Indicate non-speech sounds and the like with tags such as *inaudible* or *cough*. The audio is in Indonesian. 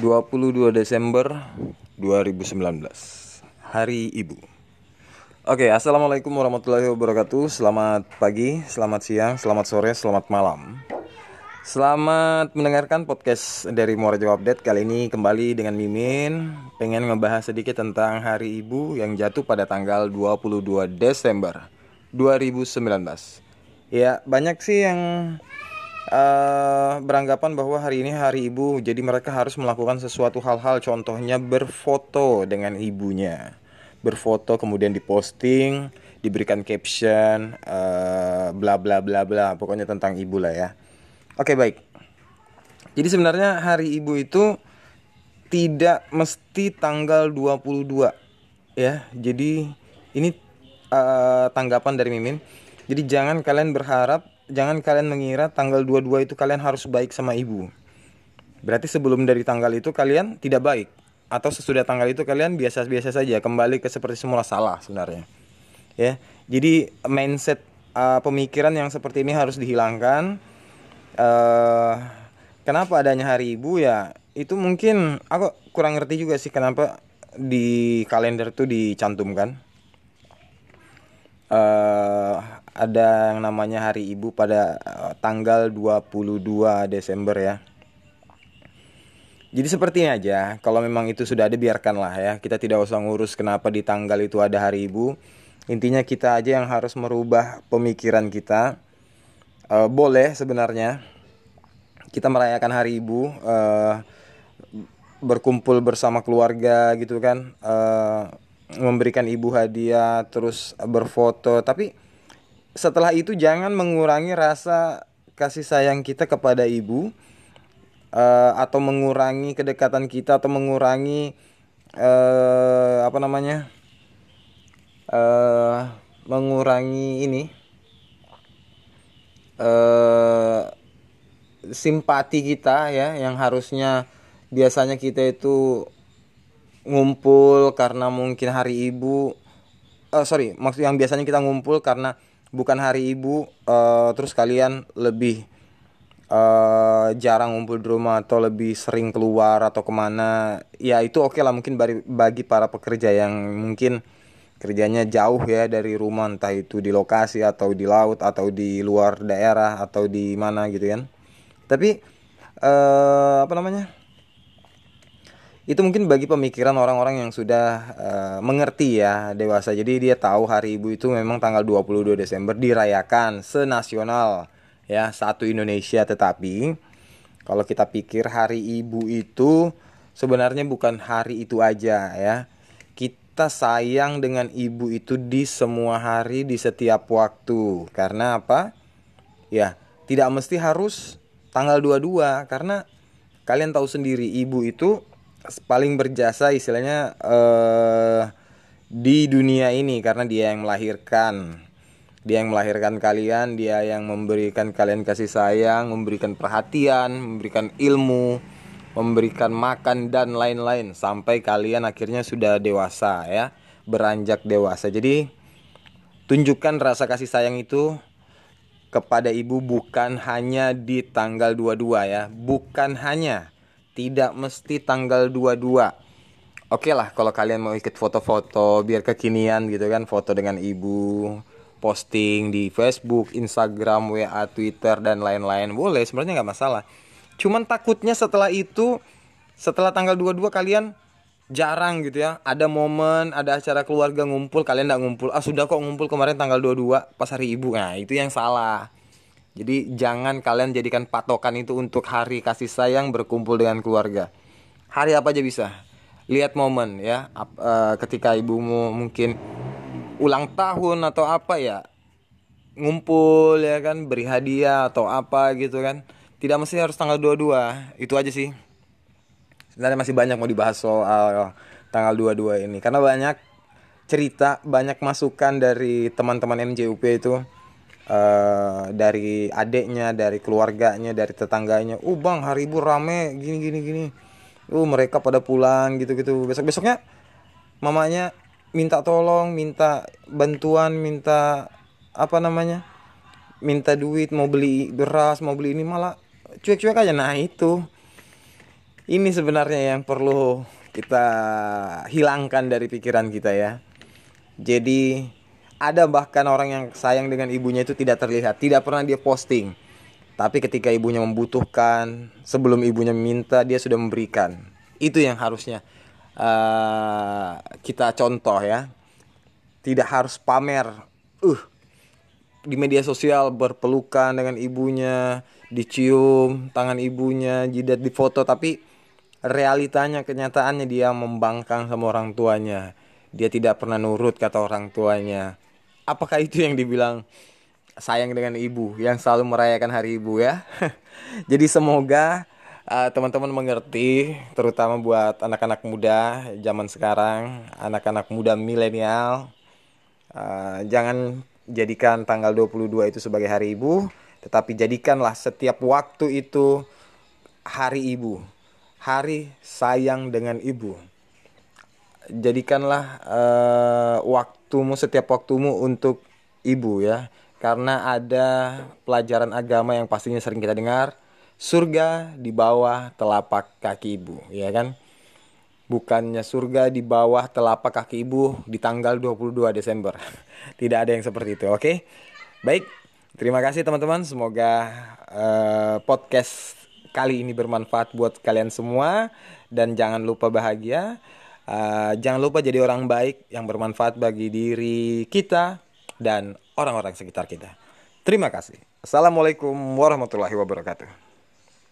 22 Desember 2019 Hari Ibu. Oke, Assalamualaikum warahmatullahi wabarakatuh. Selamat pagi, selamat siang, selamat sore, selamat malam. Selamat mendengarkan podcast dari Muara Update. Kali ini kembali dengan Mimin. Pengen ngebahas sedikit tentang Hari Ibu yang jatuh pada tanggal 22 Desember 2019 Ya, banyak sih yang uh, beranggapan bahwa hari ini hari ibu, jadi mereka harus melakukan sesuatu hal-hal, contohnya berfoto dengan ibunya, berfoto kemudian diposting, diberikan caption, uh, bla bla bla bla, pokoknya tentang ibu lah ya. Oke baik. Jadi sebenarnya hari ibu itu tidak mesti tanggal 22 ya. Jadi ini uh, tanggapan dari Mimin. Jadi jangan kalian berharap jangan kalian mengira tanggal 22 itu kalian harus baik sama ibu. Berarti sebelum dari tanggal itu kalian tidak baik atau sesudah tanggal itu kalian biasa-biasa saja kembali ke seperti semula salah sebenarnya. Ya. Jadi mindset uh, pemikiran yang seperti ini harus dihilangkan. Uh, kenapa adanya hari ibu ya? Itu mungkin aku kurang ngerti juga sih kenapa di kalender tuh dicantumkan. Uh, ada yang namanya Hari Ibu pada uh, tanggal 22 Desember ya. Jadi seperti ini aja, kalau memang itu sudah ada biarkanlah ya. Kita tidak usah ngurus kenapa di tanggal itu ada Hari Ibu. Intinya kita aja yang harus merubah pemikiran kita. Uh, boleh sebenarnya kita merayakan Hari Ibu, uh, berkumpul bersama keluarga gitu kan, uh, memberikan ibu hadiah, terus berfoto. Tapi setelah itu jangan mengurangi rasa kasih sayang kita kepada ibu uh, atau mengurangi kedekatan kita atau mengurangi uh, apa namanya uh, mengurangi ini uh, simpati kita ya yang harusnya biasanya kita itu ngumpul karena mungkin hari ibu uh, sorry maksud yang biasanya kita ngumpul karena bukan hari ibu uh, terus kalian lebih uh, jarang ngumpul di rumah atau lebih sering keluar atau ke mana ya itu oke okay lah mungkin bagi, bagi para pekerja yang mungkin kerjanya jauh ya dari rumah entah itu di lokasi atau di laut atau di luar daerah atau di mana gitu kan. Tapi uh, apa namanya itu mungkin bagi pemikiran orang-orang yang sudah uh, mengerti ya dewasa. Jadi dia tahu hari ibu itu memang tanggal 22 Desember dirayakan senasional ya satu Indonesia tetapi kalau kita pikir hari ibu itu sebenarnya bukan hari itu aja ya. Kita sayang dengan ibu itu di semua hari di setiap waktu. Karena apa? Ya, tidak mesti harus tanggal 22 karena kalian tahu sendiri ibu itu paling berjasa istilahnya uh, di dunia ini karena dia yang melahirkan. Dia yang melahirkan kalian dia yang memberikan kalian kasih sayang memberikan perhatian memberikan ilmu memberikan makan dan lain-lain sampai kalian akhirnya sudah dewasa ya. Beranjak dewasa. Jadi tunjukkan rasa kasih sayang itu kepada ibu bukan hanya di tanggal 22 ya. Bukan hanya tidak mesti tanggal 22 Oke lah kalau kalian mau ikut foto-foto biar kekinian gitu kan foto dengan ibu posting di Facebook, Instagram, WA, Twitter dan lain-lain boleh sebenarnya nggak masalah. Cuman takutnya setelah itu setelah tanggal 22 kalian jarang gitu ya. Ada momen ada acara keluarga ngumpul kalian nggak ngumpul. Ah sudah kok ngumpul kemarin tanggal 22 pas hari ibu. Nah itu yang salah jadi jangan kalian jadikan patokan itu untuk hari kasih sayang berkumpul dengan keluarga. Hari apa aja bisa. Lihat momen ya, uh, ketika ibumu mungkin ulang tahun atau apa ya, ngumpul ya kan, beri hadiah atau apa gitu kan. Tidak mesti harus tanggal 22, itu aja sih. Sebenarnya masih banyak mau dibahas soal tanggal 22 ini karena banyak cerita, banyak masukan dari teman-teman NJUP itu uh, dari adiknya, dari keluarganya, dari tetangganya. Uh bang hari ibu rame gini gini gini. Uh mereka pada pulang gitu gitu. Besok besoknya mamanya minta tolong, minta bantuan, minta apa namanya, minta duit mau beli beras, mau beli ini malah cuek-cuek aja. Nah itu ini sebenarnya yang perlu kita hilangkan dari pikiran kita ya. Jadi ada bahkan orang yang sayang dengan ibunya itu tidak terlihat, tidak pernah dia posting. Tapi ketika ibunya membutuhkan, sebelum ibunya meminta, dia sudah memberikan. Itu yang harusnya uh, kita contoh ya. Tidak harus pamer. Uh, di media sosial berpelukan dengan ibunya, dicium tangan ibunya, jidat difoto, tapi realitanya kenyataannya dia membangkang sama orang tuanya. Dia tidak pernah nurut kata orang tuanya. Apakah itu yang dibilang sayang dengan ibu yang selalu merayakan hari ibu ya. *laughs* Jadi semoga uh, teman-teman mengerti terutama buat anak-anak muda zaman sekarang, anak-anak muda milenial uh, jangan jadikan tanggal 22 itu sebagai hari ibu, tetapi jadikanlah setiap waktu itu hari ibu. Hari sayang dengan ibu. Jadikanlah uh, waktumu setiap waktumu untuk ibu ya. Karena ada pelajaran agama yang pastinya sering kita dengar surga di bawah telapak kaki ibu ya kan? Bukannya surga di bawah telapak kaki ibu di tanggal 22 Desember. *laughs* Tidak ada yang seperti itu oke? Baik terima kasih teman-teman. Semoga uh, podcast kali ini bermanfaat buat kalian semua. Dan jangan lupa bahagia uh, jangan lupa jadi orang baik yang bermanfaat bagi diri kita dan orang-orang sekitar kita. Terima kasih. Assalamualaikum warahmatullahi wabarakatuh.